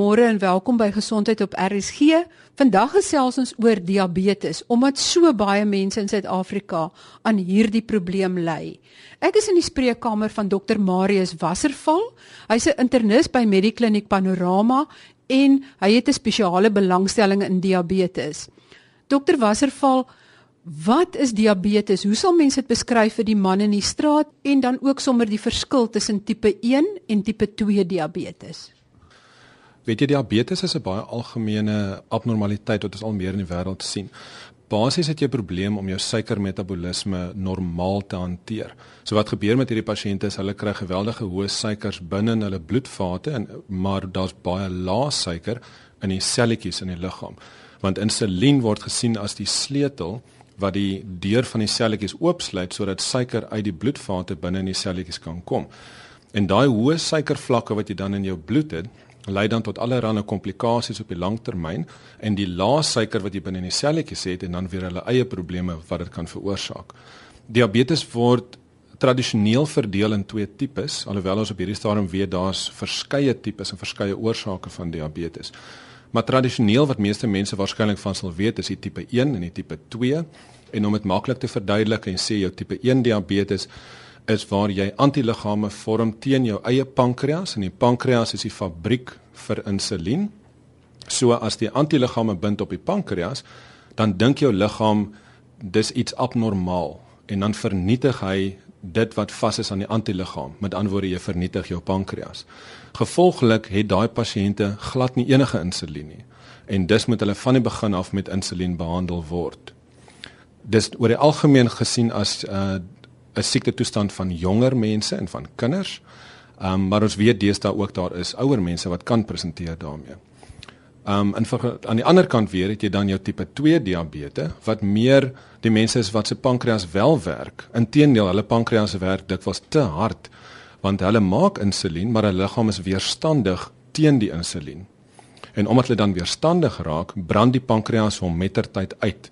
Goeiemôre en welkom by Gesondheid op RSG. Vandag gesels ons oor diabetes omdat so baie mense in Suid-Afrika aan hierdie probleem ly. Ek is in die spreekkamer van Dr Marius Wasserval. Hy's 'n internis by Medikliniek Panorama en hy het 'n spesiale belangstelling in diabetes. Dr Wasserval, wat is diabetes? Hoe sal mense dit beskryf vir die man in die straat en dan ook sommer die verskil tussen tipe 1 en tipe 2 diabetes? Weet jy diabetes is 'n baie algemene abnormaliteit wat ons al meer in die wêreld sien. Basies het jy 'n probleem om jou suikermetabolisme normaal te hanteer. So wat gebeur met hierdie pasiënte is hulle kry geweldige hoë suikers binne in hulle bloedvate en maar daar's baie lae suiker in die selletjies in die liggaam. Want insulien word gesien as die sleutel wat die deur van die selletjies oopsluit sodat suiker uit die bloedvate binne in die selletjies kan kom. En daai hoë suikervlakke wat jy dan in jou bloed het, lei dan tot allerlei komplikasies op die langtermyn en die lae suiker wat jy binne in die selletjies het en dan weer hulle eie probleme wat dit kan veroorsaak. Diabetes word tradisioneel verdeel in twee tipes, alhoewel ons op hierdie stadium weet daar's verskeie tipes en verskeie oorsake van diabetes. Maar tradisioneel wat meeste mense waarskynlik van sal weet, is die tipe 1 en die tipe 2. En om dit maklik te verduidelik en sê jou tipe 1 diabetes is waar jy antiliggame vorm teen jou eie pankreas en die pankreas is die fabriek vir insulien. So as die antiliggame bind op die pankreas, dan dink jou liggaam dis iets abnormaal en dan vernietig hy dit wat vas is aan die antiliggaam. Met ander woorde, jy vernietig jou pankreas. Gevolglik het daai pasiënte glad nie enige insulien nie en dis moet hulle van die begin af met insulien behandel word. Dis oor die algemeen gesien as uh 'n siekte toestand van jonger mense en van kinders. Ehm um, maar ons weet deesdae ook daar is ouer mense wat kan presenteer daarmee. Ehm um, en aan die ander kant weer het jy dan jou tipe 2 diabetes wat meer die mense is wat se pankreas wel werk. Inteendeel, hulle pankreas werk dikwels te hard want hulle maak insulien, maar hulle liggaam is weerstandig teen die insulien. En omdat hulle dan weerstandig raak, brand die pankreas hom mettertyd uit.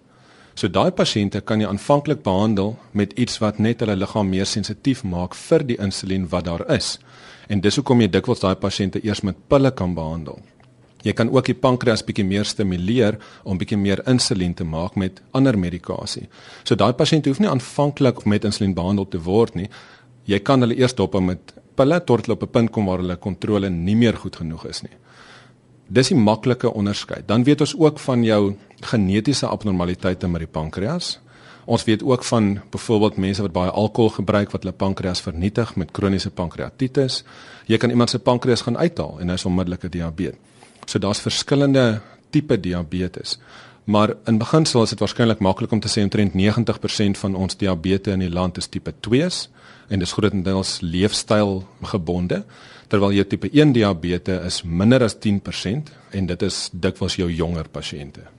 So daai pasiënte kan jy aanvanklik behandel met iets wat net hulle liggaam meer sensitief maak vir die insulien wat daar is. En dis hoekom jy dikwels daai pasiënte eers met pille kan behandel. Jy kan ook die pankreas bietjie meer stimuleer om bietjie meer insulien te maak met ander medikasie. So daai pasiënt hoef nie aanvanklik met insulien behandel te word nie. Jy kan hulle eers dop met pille tot hulle op 'n punt kom waar hulle kontrole nie meer goed genoeg is nie. Dis 'n maklike onderskeid. Dan weet ons ook van jou genetiese abnormaliteite met die pankreas. Ons weet ook van byvoorbeeld mense wat baie alkohol gebruik wat hulle pankreas vernietig met kroniese pankreatitis. Jy kan iemand se pankreas gaan uithaal en hy is onmiddellike diabetes. So daar's verskillende tipe diabetes. Maar in beginsel is dit waarskynlik maklik om te sê omtrent 90% van ons diabetes in die land is tipe 2s en dis grootendeels leefstyl gebonde terwyl jou tipe 1 diabetes is minder as 10% en dit is dikwels jou jonger pasiënte.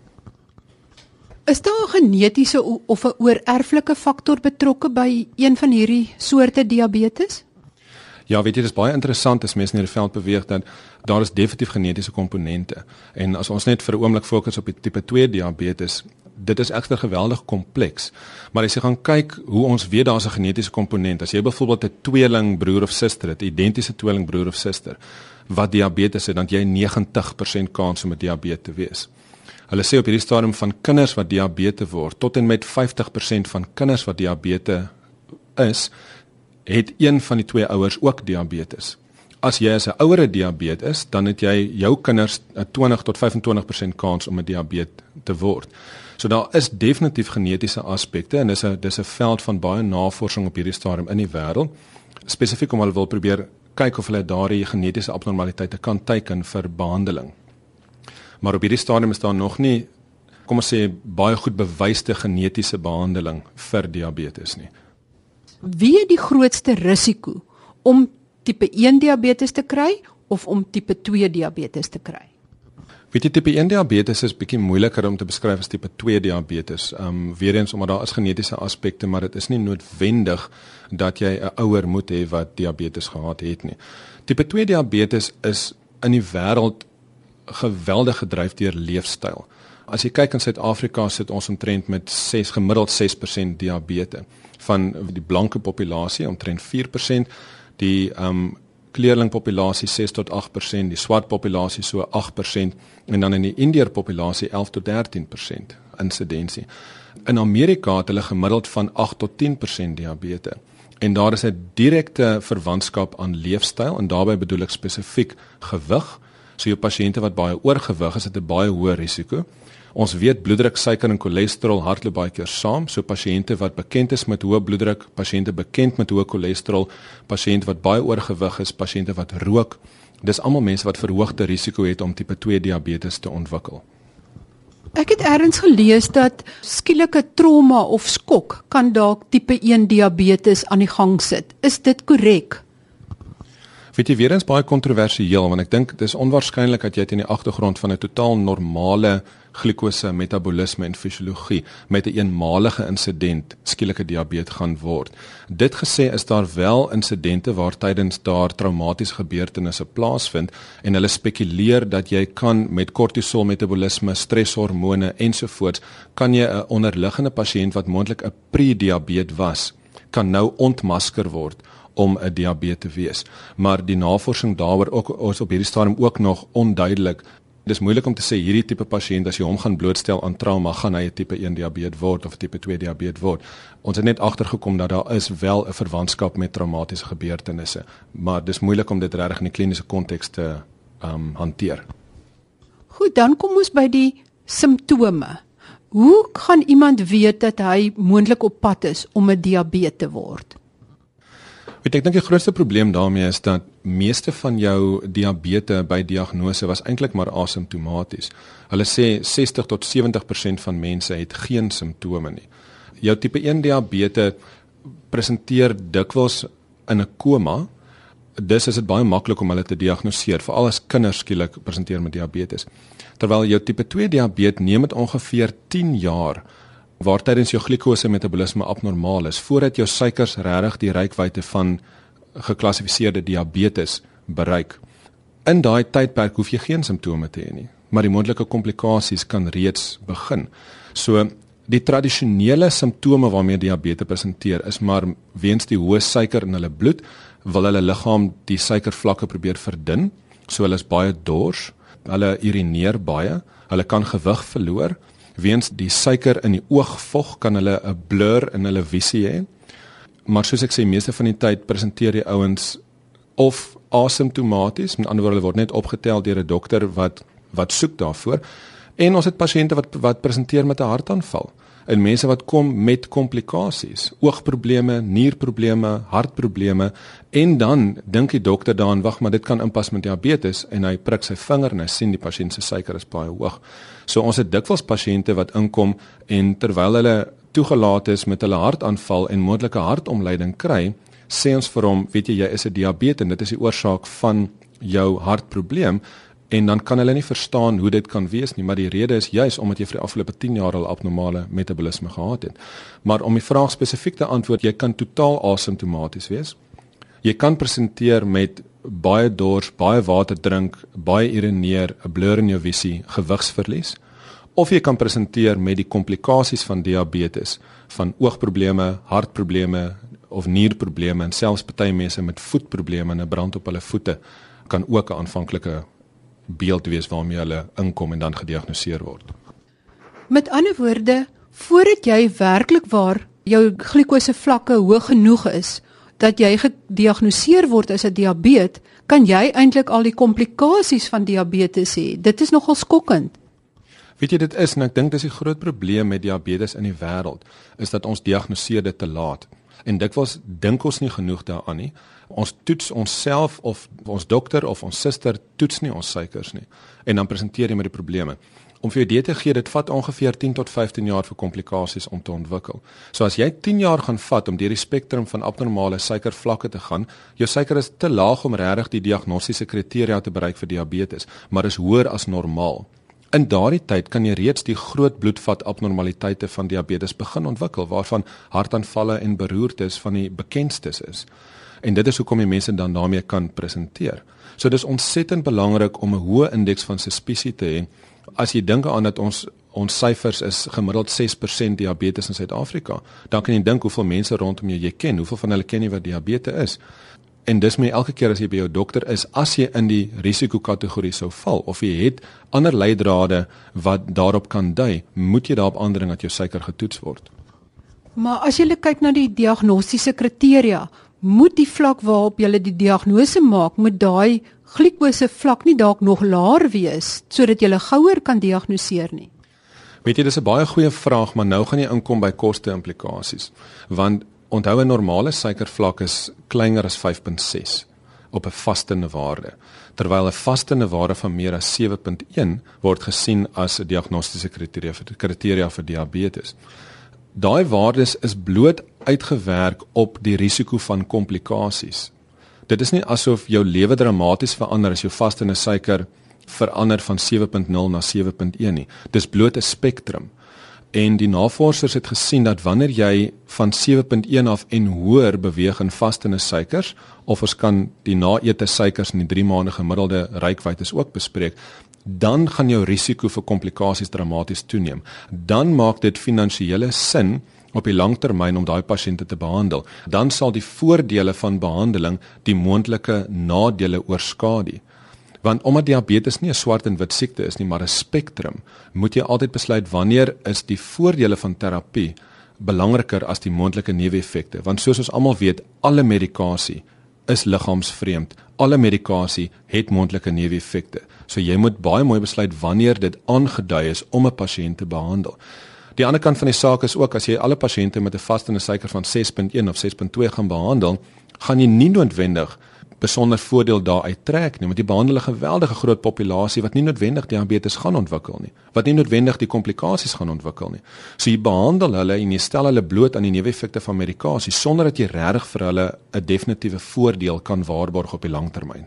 Is daar 'n genetiese of 'n oorerflike faktor betrokke by een van hierdie soorte diabetes? Ja, weet jy, dit is baie interessant as mense in hierdie veld beweeg dat daar is definitief genetiese komponente. En as ons net vir 'n oomblik fokus op die tipe 2 diabetes, dit is egter geweldig kompleks. Maar as jy gaan kyk hoe ons weet daar's 'n genetiese komponent. As jy byvoorbeeld 'n tweeling broer of suster het, identiese tweeling broer of suster wat diabetes het, dan jy 90% kans om 'n diabetes te wees. Hulle sê op hierdie stadium van kinders wat diabetes word, tot en met 50% van kinders wat diabetes is, het een van die twee ouers ook diabetes. As jy as 'n ouer diabetes is, dan het jy jou kinders 'n 20 tot 25% kans om 'n diabetes te word. So daar is definitief genetiese aspekte en dis 'n dis 'n veld van baie navorsing op hierdie stadium in die wêreld. Spesifiek om hulle wil probeer kyk of hulle daardie genetiese abnormaliteite kan teiken vir behandeling. Maar op hierdie stadium is daar nog nie kom ons sê baie goed bewyste genetiese behandeling vir diabetes nie. Wie het die grootste risiko om tipe 1 diabetes te kry of om tipe 2 diabetes te kry? Weet jy tipe 1 diabetes is bietjie moeiliker om te beskryf as tipe 2 diabetes. Ehm um, weer eens omdat daar is genetiese aspekte, maar dit is nie noodwendig dat jy 'n ouer moet hê wat diabetes gehad het nie. Tipe 2 diabetes is in die wêreld geweldig gedryf deur leefstyl. As jy kyk in Suid-Afrika sit ons omtrent met 6 gemiddeld 6% diabetes van die blanke populasie omtrent 4% die ehm um, kleerling populasie 6 tot 8%, die swart populasie so 8% en dan in die Indiër populasie 11 tot 13% insidensie. In Amerika het hulle gemiddeld van 8 tot 10% diabetes. En daar is 'n direkte verwantskap aan leefstyl en daarbey bedoel ek spesifiek gewig. So jou pasiënte wat baie oorgewig is, het 'n baie hoër risiko. Ons weet bloeddruk, suiker en cholesterol hardloop baie keer saam. So pasiënte wat bekend is met hoë bloeddruk, pasiënte bekend met hoë cholesterol, pasiënte wat baie oorgewig is, pasiënte wat rook, dis almal mense wat verhoogde risiko het om tipe 2 diabetes te ontwikkel. Ek het eers gelees dat skielike trauma of skok kan dalk tipe 1 diabetes aan die gang sit. Is dit korrek? Weet jy weer eens baie kontroversieel want ek dink dis onwaarskynlik dat jy teen die agtergrond van 'n totaal normale glikose metabolisme en fisiologie met 'n een eenmalige insident skielike diabetes gaan word. Dit gesê is daar wel insidente waar tydens daar traumatiese gebeurtenisse plaasvind en hulle spekuleer dat jy kan met kortisol metabolisme, streshormone ensovoorts kan jy 'n onderliggende pasiënt wat moontlik 'n pre-diabetes was kan nou ontmasker word om 'n diabetes te wees. Maar die navorsing daaroor ook is op hierdie stadium ook nog onduidelik dis moeilik om te sê hierdie tipe pasiënt as jy hom gaan blootstel aan trauma gaan hy 'n tipe 1 diabetes word of 'n tipe 2 diabetes word. Ons het net agtergekom dat daar is wel 'n verwantskap met traumatiese gebeurtenisse, maar dis moeilik om dit reg in die kliniese konteks te um hanteer. Goed, dan kom ons by die simptome. Hoe gaan iemand weet dat hy moontlik op pad is om 'n diabetes te word? Weet ek dink die grootste probleem daarmee is dat meeste van jou diabetes by diagnose was eintlik maar asymptomaties. Hulle sê 60 tot 70% van mense het geen simptome nie. Jou tipe 1 diabetes presenteer dikwels in 'n koma. Dis is dit baie maklik om hulle te diagnoseer, veral as kinders skielik presenteer met diabetes. Terwyl jou tipe 2 diabetes neem dit ongeveer 10 jaar waar tydens jou glikose metabolisme abnormaal is voordat jou suikers regtig die reikwyte van geklassifiseerde diabetes bereik. In daai tydperk hoef jy geen simptome te hê nie, maar die moontlike komplikasies kan reeds begin. So die tradisionele simptome waarmee diabetes presenteer is maar weens die hoë suiker in hulle bloed wil hulle liggaam die suikervlakke probeer verdun, so hulle is baie dors, hulle urineer baie, hulle kan gewig verloor weens die suiker in die oogvog kan hulle 'n blur in hulle visie hê. Maar soos ek sê, meeste van die tyd presenteer die ouens of asymptomaties, met ander woorde hulle word net opgetel deur 'n dokter wat wat soek daarvoor. En ons het pasiënte wat wat presenteer met 'n hartaanval. En mense wat kom met komplikasies, oogprobleme, nierprobleme, hartprobleme en dan dink die dokter daaraan, wag, maar dit kan inpas met diabetes en hy prik sy vinger en hy sien die pasiënt se suiker is baie hoog. So ons het dikwels pasiënte wat inkom en terwyl hulle toegelaat is met hulle hartaanval en moontlike hartomleiding kry, sê ons vir hom, weet jy, jy is 'n diabetes en dit is die oorsaak van jou hartprobleem en dan kan hulle nie verstaan hoe dit kan wees nie, maar die rede is juis omdat jy vir die afgelope 10 jaar al abnormale metabolisme gehad het. Maar om die vraag spesifiek te antwoord, jy kan totaal asymptomaties wees. Jy kan presenteer met baie dors, baie water drink, baie urineer, 'n blur in jou visie, gewigsverlies of jy kan presenteer met die komplikasies van diabetes, van oogprobleme, hartprobleme of nierprobleme en selfs party mense met voetprobleme en 'n brand op hulle voete kan ook 'n aanvanklike beeld wees waarmee hulle inkom en dan gediagnoseer word. Met ander woorde, voordat jy werklik waar jou glikose vlakke hoog genoeg is, dat jy gediagnoseer word as 'n diabetes, kan jy eintlik al die komplikasies van diabetes hê. Dit is nogal skokkend. Weet jy dit is en ek dink dis die groot probleem met diabetes in die wêreld is dat ons diagnoseer dit te laat. En dikwels dink ons nie genoeg daaraan nie. Ons toets onsself of ons dokter of ons suster toets nie ons suikers nie en dan presenteer jy met die probleme om vir jou idee te gee, dit vat ongeveer 10 tot 15 jaar vir komplikasies om te ontwikkel. So as jy 10 jaar gaan vat om deur die spektrum van abnormale suikervlakke te gaan, jou suiker is te laag om regtig die diagnostiese kriteria te bereik vir diabetes, maar is hoër as normaal. In daardie tyd kan jy reeds die groot bloedvat abnormaliteite van diabetes begin ontwikkel waarvan hartaanvalle en beroertes van die bekendstes is. En dit is hoekom jy mense dan daarmee kan presenteer. So dis ontsettend belangrik om 'n hoë indeks van suspisie te hê as jy dink aan dat ons ons syfers is gemiddeld 6% diabetes in Suid-Afrika, dan kan jy dink hoeveel mense rondom jou jy ken, hoeveel van hulle ken jy wat diabetes is. En dis my elke keer as jy by jou dokter is as jy in die risikokategorie sou val of jy het ander leidrade wat daarop kan dui, moet jy daarop aandring dat jou suiker getoets word. Maar as jy kyk na die diagnostiese kriteria, moet die vlak waarop jy die diagnose maak, moet daai glikose vlak nie dalk nog laer wees sodat jy gouer kan diagnoseer nie. Weet jy, dis 'n baie goeie vraag, maar nou gaan jy inkom by koste implikasies. Want onthou 'n normale suikervlak is kleiner as 5.6 op 'n vastende waarde, terwyl 'n vastende waarde van meer as 7.1 word gesien as 'n diagnostiese kriteria vir kriteria vir diabetes. Daai waardes is bloot uitgewerk op die risiko van komplikasies. Dit is nie asof jou lewe dramaties verander as jou vastende suiker verander van 7.0 na 7.1 nie. Dis bloot 'n spektrum. En die navorsers het gesien dat wanneer jy van 7.1 af en hoër beweeg in vastende suikers of ons kan die naete suikers in die 3 maande gemiddelde rykwyte is ook bespreek, dan gaan jou risiko vir komplikasies dramaties toeneem. Dan maak dit finansiële sin op die langtermyn om daai pasiënte te behandel. Dan sal die voordele van behandeling die moontlike nadele oorskadu. Want omdat diabetes nie 'n swart en wit siekte is nie, maar 'n spektrum, moet jy altyd besluit wanneer is die voordele van terapie belangriker as die moontlike neeweffekte. Want soos ons almal weet, alle medikasie is liggaamsvreemd. Alle medikasie het moontlike neeweffekte. So jy moet baie mooi besluit wanneer dit aangedui is om 'n pasiënt te behandel. Die ander kant van die saak is ook as jy alle pasiënte met 'n vaste suiker van 6.1 of 6.2 gaan behandel, gaan jy nie noodwendig besonder voordeel daaruit trek nie, want jy behandel 'n geweldige groot populasie wat nie noodwendig diabetes gaan ontwikkel nie, wat nie noodwendig die komplikasies gaan ontwikkel nie. So jy behandel hulle en jy stel hulle bloot aan die neeweffekte van medikasie sonder dat jy regtig vir hulle 'n definitiewe voordeel kan waarborg op die lang termyn.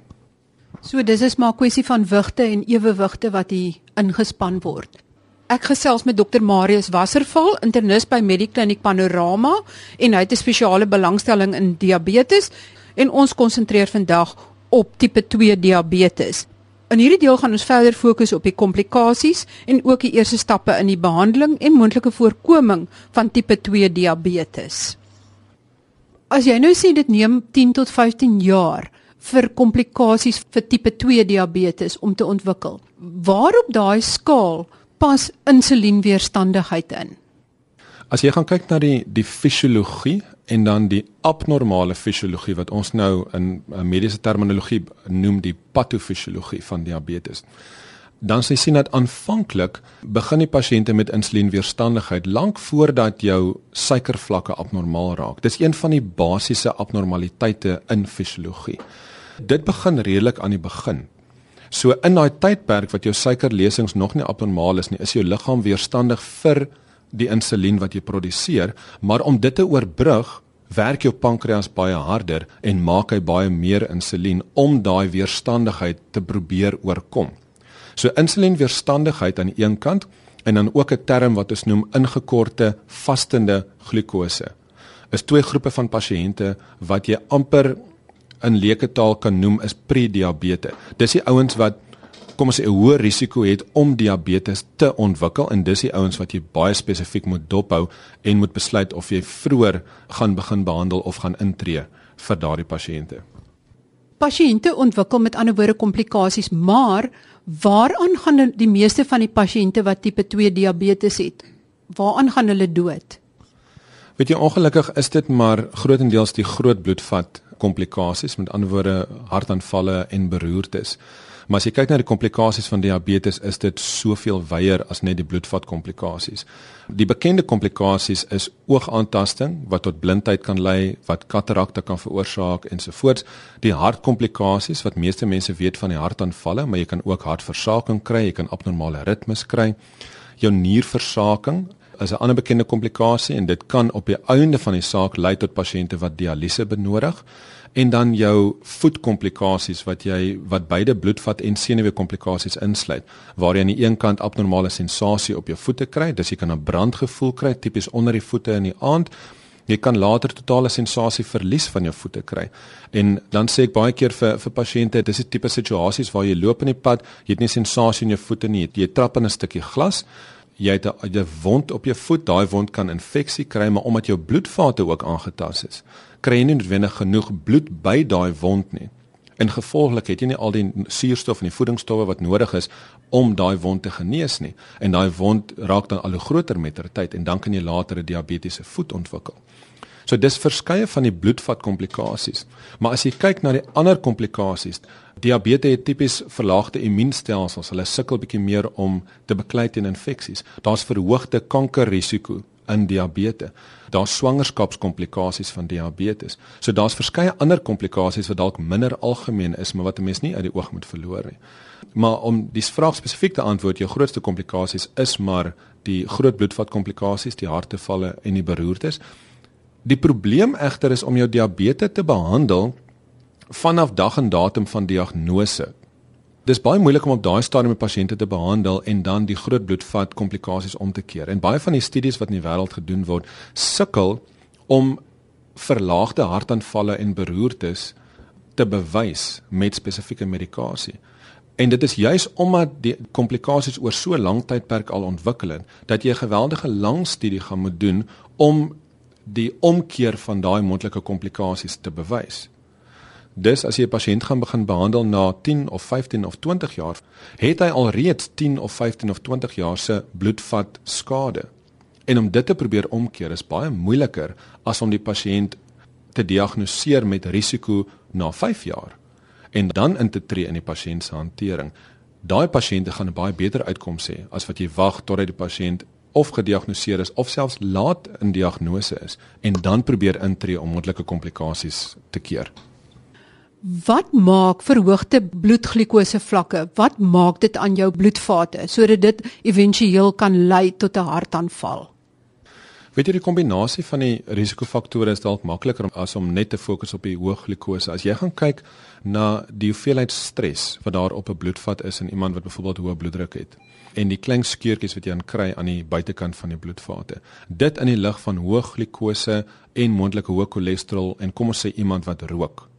So dis is maar 'n kwessie van wigte en ewewigte wat hier ingespan word. Ek gesels met dokter Marius Wasserval, internis by Medikliniek Panorama en hy het 'n spesiale belangstelling in diabetes en ons konsentreer vandag op tipe 2 diabetes. In hierdie deel gaan ons verder fokus op die komplikasies en ook die eerste stappe in die behandeling en moontlike voorkoming van tipe 2 diabetes. As jy nou sê dit neem 10 tot 15 jaar vir komplikasies vir tipe 2 diabetes om te ontwikkel, waarop daai skaal pas insulienweerstandigheid in? As jy gaan kyk na die die fisiologie en dan die abnormale fisiologie wat ons nou in mediese terminologie noem die patofisiologie van diabetes. Dan sê sien dat aanvanklik begin die pasiënte met insulienweerstandigheid lank voordat jou suikervlakke abnormaal raak. Dis een van die basiese abnormaliteite in fisiologie. Dit begin redelik aan die begin. So in daai tydperk wat jou suikerlesings nog nie abnormaal is nie, is jou liggaam weerstandig vir die insulien wat jy produseer, maar om dit te oorbrug, werk jou pankreas baie harder en maak hy baie meer insulien om daai weerstandigheid te probeer oorkom. So insulienweerstandigheid aan die een kant en dan ook 'n term wat ons noem ingekorte vastende glikose. Is twee groepe van pasiënte wat jy amper in leuke taal kan noem is prediabetes. Dis die ouens wat kom ons sê 'n hoë risiko het om diabetes te ontwikkel en dis die ouens wat jy baie spesifiek moet dophou en moet besluit of jy vroeër gaan begin behandel of gaan intree vir daardie pasiënte. Pasiënte ontwikkel met ander woorde komplikasies, maar waaraan gaan die meeste van die pasiënte wat tipe 2 diabetes het? Waaraan gaan hulle dood? Weet jy ongelukkig is dit maar grootendeels die groot bloedvat komplikasies, met ander woorde hartaanvalle en beroertes. Maar as jy kyk na die komplikasies van diabetes, is dit soveel wyeer as net die bloedvat komplikasies. Die bekende komplikasies is oogaantasting wat tot blindheid kan lei, wat katarakte kan veroorsaak ensovoorts. Die hartkomplikasies wat meeste mense weet van die hartaanvalle, maar jy kan ook hartversaking kry, jy kan abnormale ritmes kry. Jou nierversaking is 'n ander bekende komplikasie en dit kan op die einde van die saak lei tot pasiënte wat dialyse benodig en dan jou voetkomplikasies wat jy wat beide bloedvat en senuweekomplikasies insluit waar jy aan die een kant abnormale sensasie op jou voete kry dis jy kan 'n brandgevoel kry tipies onder die voete in die aand. Jy kan later totale sensasie verlies van jou voete kry. En dan sê ek baie keer vir vir pasiënte dis 'n tipe situasies waar jy loop in die pad jy het nie sensasie in jou voete nie jy trap in 'n stukkie glas jy het 'n wond op jou voet, daai wond kan infeksie kry, maar omdat jou bloedvate ook aangetast is, kry jy nie noodwendig genoeg bloed by daai wond nie. En gevolglik het jy nie al die suurstof en die voedingsstowwe wat nodig is om daai wond te genees nie. En daai wond raak dan al hoe groter met ter tyd en dan kan jy later 'n diabetiese voet ontwikkel. So dis verskeie van die bloedvat komplikasies. Maar as jy kyk na die ander komplikasies, diabetes het tipies verlaagde immuunstelsels. Hulle sukkel bietjie meer om te beklei teen infeksies. Daar's verhoogde kankerrisiko in diabetes. Daar's swangerskapskomplikasies van diabetes. So daar's verskeie ander komplikasies wat dalk minder algemeen is, maar wat 'n mens nie uit die oog moet verloor nie. Maar om die vraag spesifiek te antwoord, jou grootste komplikasies is maar die groot bloedvat komplikasies, die hartevalle en die beroertes. Die probleem egter is om jou diabetes te behandel vanaf dag en datum van diagnose. Dis baie moeilik om op daai stadium pasiënte te behandel en dan die groot bloedvat komplikasies om te keer. En baie van die studies wat in die wêreld gedoen word, sukkel om verlaagde hartaanvalle en beroertes te bewys met spesifieke medikasie. En dit is juis omdat die komplikasies oor so lank tydperk al ontwikkel het, dat jy 'n geweldige lang studie gaan moet doen om die omkeer van daai moontlike komplikasies te bewys. Dus as jy 'n pasiënt gaan begin behandel na 10 of 15 of 20 jaar, het hy alreeds 10 of 15 of 20 jaar se bloedvat skade. En om dit te probeer omkeer is baie moeiliker as om die pasiënt te diagnoseer met risiko na 5 jaar en dan in te tree in die pasiënt se hantering. Daai pasiënte gaan 'n baie beter uitkoms hê as wat jy wag totdat die pasiënt of gediagnoseer is of selfs laat in diagnose is en dan probeer intree om moontlike komplikasies te keer. Wat maak verhoogde bloedglikose vlakke? Wat maak dit aan jou bloedvate sodat dit éventueel kan lei tot 'n hartaanval? Weet jy die kombinasie van die risikofaktore is dalk makliker as om net te fokus op die hoë glikose. As jy gaan kyk na die hoeveelheid stres wat daar op 'n bloedvat is in iemand wat byvoorbeeld hoë bloeddruk het en die klein skeurtjies wat jy aan kry aan die buitekant van die bloedvate. Dit in die lig van hoë glikose en moontlike hoë cholesterol en kom ons sê iemand wat rook.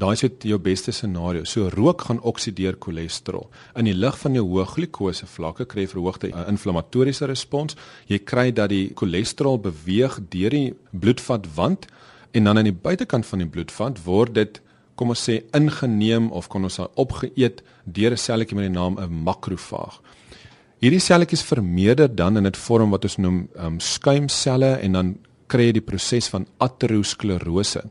Daai is jou beste scenario. So rook gaan oksideer cholesterol. In die lig van jou hoë glikose vlakke kry jy verhoogde uh, inflammatoriese respons. Jy kry dat die cholesterol beweeg deur die bloedvatwand en dan aan die buitekant van die bloedvat word dit kom ons sê ingeneem of kon ons opgeëet deur 'n selletjie met die naam 'n makrofaag. Hierdie selletjies vermeerder dan in 'n vorm wat ons noem um, skuimselle en dan kry jy die proses van aterosklerose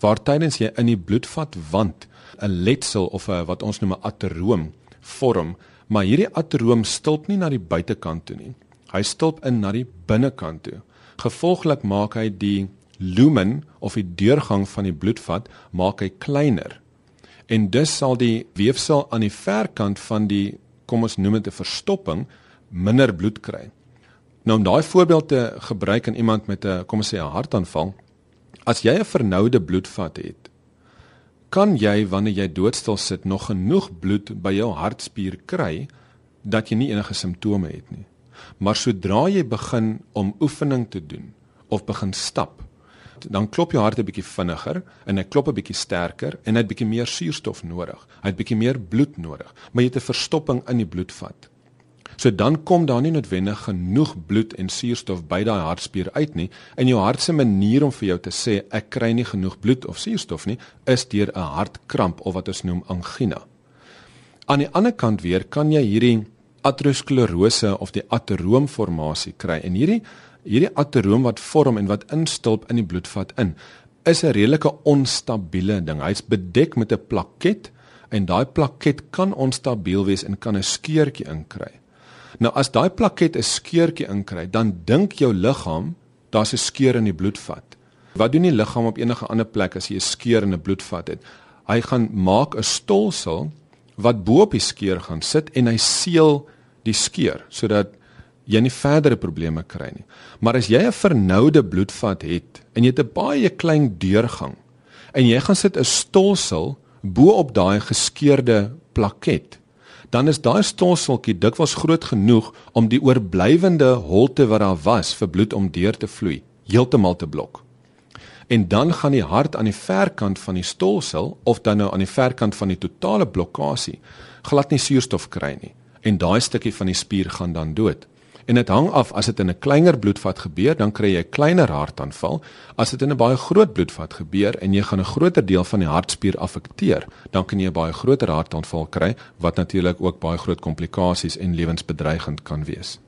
waar tydens jy in die bloedvatwand 'n letsel of 'n wat ons noem 'n ateroom vorm, maar hierdie ateroom stulp nie na die buitekant toe nie. Hy stulp in na die binnekant toe. Gevolglik maak hy die lumen of die deurgang van die bloedvat maak hy kleiner. En dus sal die weefsel aan die verkant van die kom ons noem dit 'n verstopping, minder bloed kry. Nou om daai voorbeeld te gebruik aan iemand met 'n kom ons sê 'n hartaanval, as jy 'n vernoude bloedvat het, kan jy wanneer jy doodstil sit nog genoeg bloed by jou hartspier kry dat jy nie enige simptome het nie. Maar sodra jy begin om oefening te doen of begin stap, dan klop jou hart 'n bietjie vinniger en hy klop 'n bietjie sterker en hy het bietjie meer suurstof nodig. Hy het bietjie meer bloed nodig, maar jy het 'n verstopping in die bloedvat. So dan kom daar nie noodwendig genoeg bloed en suurstof by daai hartspier uit nie en jou hart se manier om vir jou te sê ek kry nie genoeg bloed of suurstof nie is deur 'n hartkramp of wat ons noem angina. Aan die ander kant weer kan jy hierdie aterosklerose of die ateroomformasie kry en hierdie hierdie ateroom wat vorm en wat instulp in die bloedvat in is 'n redelike onstabiele ding. Hy's bedek met 'n plaket en daai plaket kan onstabiel wees en kan 'n skeurtjie inkry. Nou as daai plaket 'n skeurtjie inkry, dan dink jou liggaam daar's 'n skeur in die bloedvat. Wat doen die liggaam op enige ander plek as jy 'n skeur in 'n bloedvat het? Hy gaan maak 'n stolsel wat bo op die skeur gaan sit en hy seël die skeur sodat jy nie verdere probleme kry nie. Maar as jy 'n vernoude bloedvat het en jy het 'n baie klein deurgang en jy gaan sit 'n stolsel bo op daai geskeurde plaket, dan is daai stolseltjie dikwels groot genoeg om die oorblywende holte wat daar was vir bloed om deur te vloei heeltemal te blok. En dan gaan die hart aan die verkant van die stolsel of dan nou aan die verkant van die totale blokkade glad nie suurstof kry nie en daai stukkie van die spier gaan dan dood En dit hang af as dit in 'n kleiner bloedvat gebeur, dan kry jy 'n kleiner hartaanval. As dit in 'n baie groot bloedvat gebeur en jy gaan 'n groter deel van die hartspier affekteer, dan kan jy 'n baie groter hartaanval kry wat natuurlik ook baie groot komplikasies en lewensbedreigend kan wees.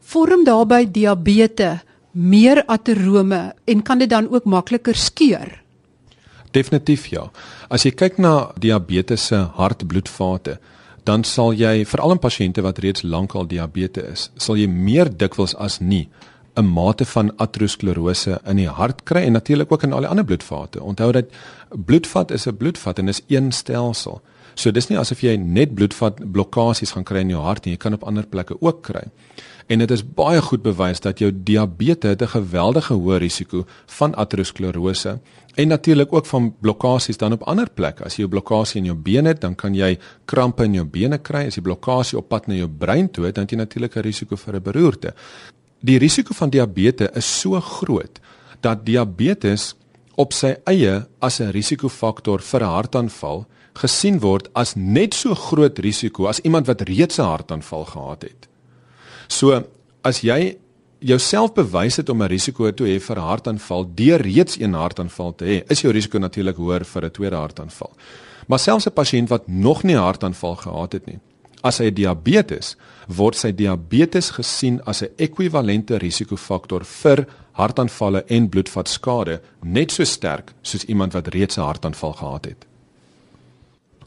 Vorm daarbey diabetes meer aterome en kan dit dan ook makliker skeur? Definitief ja. As jy kyk na diabetes se hartbloedvate, dan sal jy veral in pasiënte wat reeds lankal diabetes is, sal jy meer dikwels as nie 'n mate van aterosklerose in die hart kry en natuurlik ook in al die ander bloedvate. Onthou dat bloedvat is 'n bloedvat en is een stelsel. So dis nie asof jy net bloedvat blokkades gaan kry in jou hart nie, jy kan op ander plekke ook kry. En dit is baie goed bewys dat jou diabetes 'n geweldige hoë risiko van aterosklerose en natuurlik ook van blokkades dan op ander plekke. As jy 'n blokkasie in jou bene het, dan kan jy krampe in jou bene kry. As jy blokkasie op pad na jou brein toe het, dan het jy natuurlik 'n risiko vir 'n beroerte. Die risiko van diabetes is so groot dat diabetes op sy eie as 'n risikofaktor vir 'n hartaanval gesien word as net so groot risiko as iemand wat reeds 'n hartaanval gehad het. So, as jy jouself bewys het om 'n risiko te hê vir 'n hartaanval deur reeds een hartaanval te hê, is jou risiko natuurlik hoër vir 'n tweede hartaanval. Maar selfs 'n pasiënt wat nog nie 'n hartaanval gehad het nie, as hy diabetes, word sy diabetes gesien as 'n ekwivalente risikofaktor vir hartaanvalle en bloedvatskade, net so sterk soos iemand wat reeds 'n hartaanval gehad het.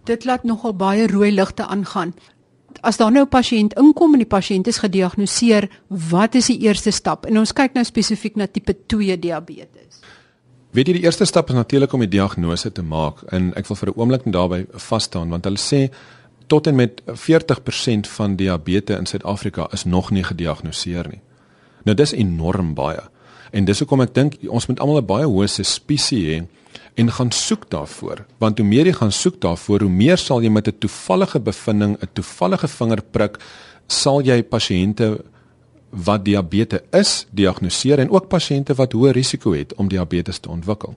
Dit laat nogal baie rooi ligte aangaan as daar nou 'n pasiënt inkom en die pasiënt is gediagnoseer, wat is die eerste stap? En ons kyk nou spesifiek na tipe 2 diabetes. Weet jy die eerste stap is natuurlik om die diagnose te maak en ek wil vir 'n oomblik net daarby vas staan want hulle sê tot en met 40% van diabetes in Suid-Afrika is nog nie gediagnoseer nie. Nou dis enorm baie. En dis hoekom ek dink ons moet almal 'n baie hoë suspisie hê en gaan soek daarvoor want hoe meer jy gaan soek daarvoor hoe meer sal jy met 'n toevallige bevinding 'n toevallige vingerprik sal jy pasiënte wat diabetes is diagnoseer en ook pasiënte wat hoë risiko het om diabetes te ontwikkel.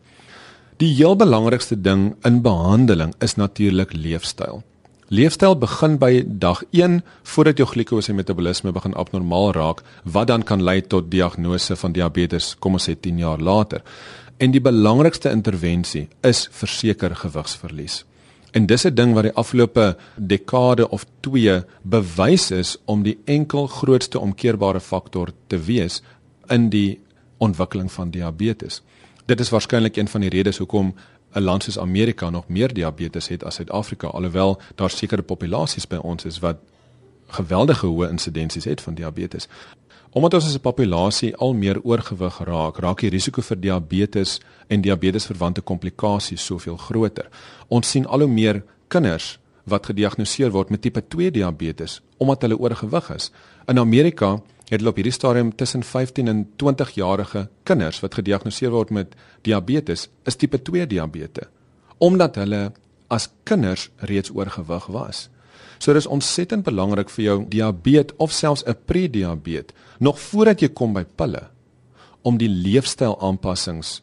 Die heel belangrikste ding in behandeling is natuurlik leefstyl. Leefstyl begin by dag 1 voordat jou glikose metabolisme begin abnormaal raak wat dan kan lei tot diagnose van diabetes kom ons sê 10 jaar later. En die belangrikste intervensie is verseker gewigsverlies. En dis 'n ding wat die afgelope dekade of 2 bewys is om die enkel grootste omkeerbare faktor te wees in die ontwikkeling van diabetes. Dit is waarskynlik een van die redes hoekom 'n land soos Amerika nog meer diabetes het as Suid-Afrika alhoewel daar sekere populasies by ons is wat geweldige hoë insidensies het van diabetes. Omdat ons as 'n populasie al meer oorgewig raak, raak die risiko vir diabetes en diabetesverwante komplikasies soveel groter. Ons sien al hoe meer kinders wat gediagnoseer word met tipe 2 diabetes omdat hulle oorgewig is. In Amerika het hulle op hierdie stadium tussen 15 en 20 jarige kinders wat gediagnoseer word met diabetes, is tipe 2 diabetes omdat hulle as kinders reeds oorgewig was. So dis ontsettend belangrik vir jou diabetes of selfs 'n prediabetes nog voordat jy kom by pille om die leefstyl aanpassings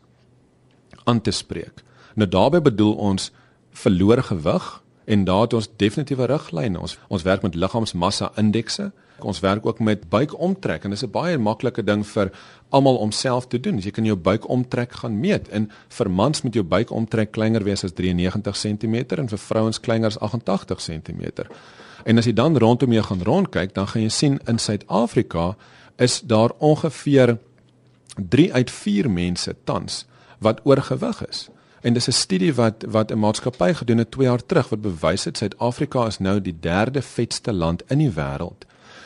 aan te spreek. Nou daarbey bedoel ons verloor gewig en daar het ons definitiewe riglyne. Ons ons werk met liggaamsmassa indekse. Ons werk ook met buikomtrek en dit is 'n baie maklike ding vir almal om self te doen. Jy kan jou buikomtrek gaan meet en vir mans moet jou buikomtrek kleiner wees as 93 cm en vir vrouens kleiner as 88 cm. En as jy dan rondom jou gaan rondkyk, dan gaan jy sien in Suid-Afrika is daar ongeveer 3 uit 4 mense tans wat oorgewig is. En dis 'n studie wat wat 'n maatskappy gedoen het 2 jaar terug wat bewys het Suid-Afrika is nou die derde vetste land in die wêreld.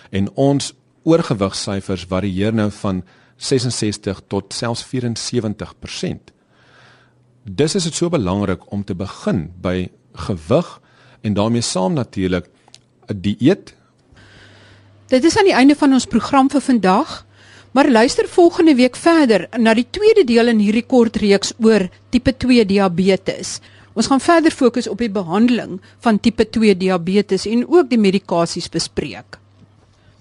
En ons oorgewigsyfers varieer nou van 66 tot selfs 74%. Dis is dit so belangrik om te begin by gewig en daarmee saam natuurlik 'n dieet Dit is aan die einde van ons program vir vandag. Maar luister volgende week verder na die tweede deel in hierdie kort reeks oor tipe 2 diabetes. Ons gaan verder fokus op die behandeling van tipe 2 diabetes en ook die medikasies bespreek.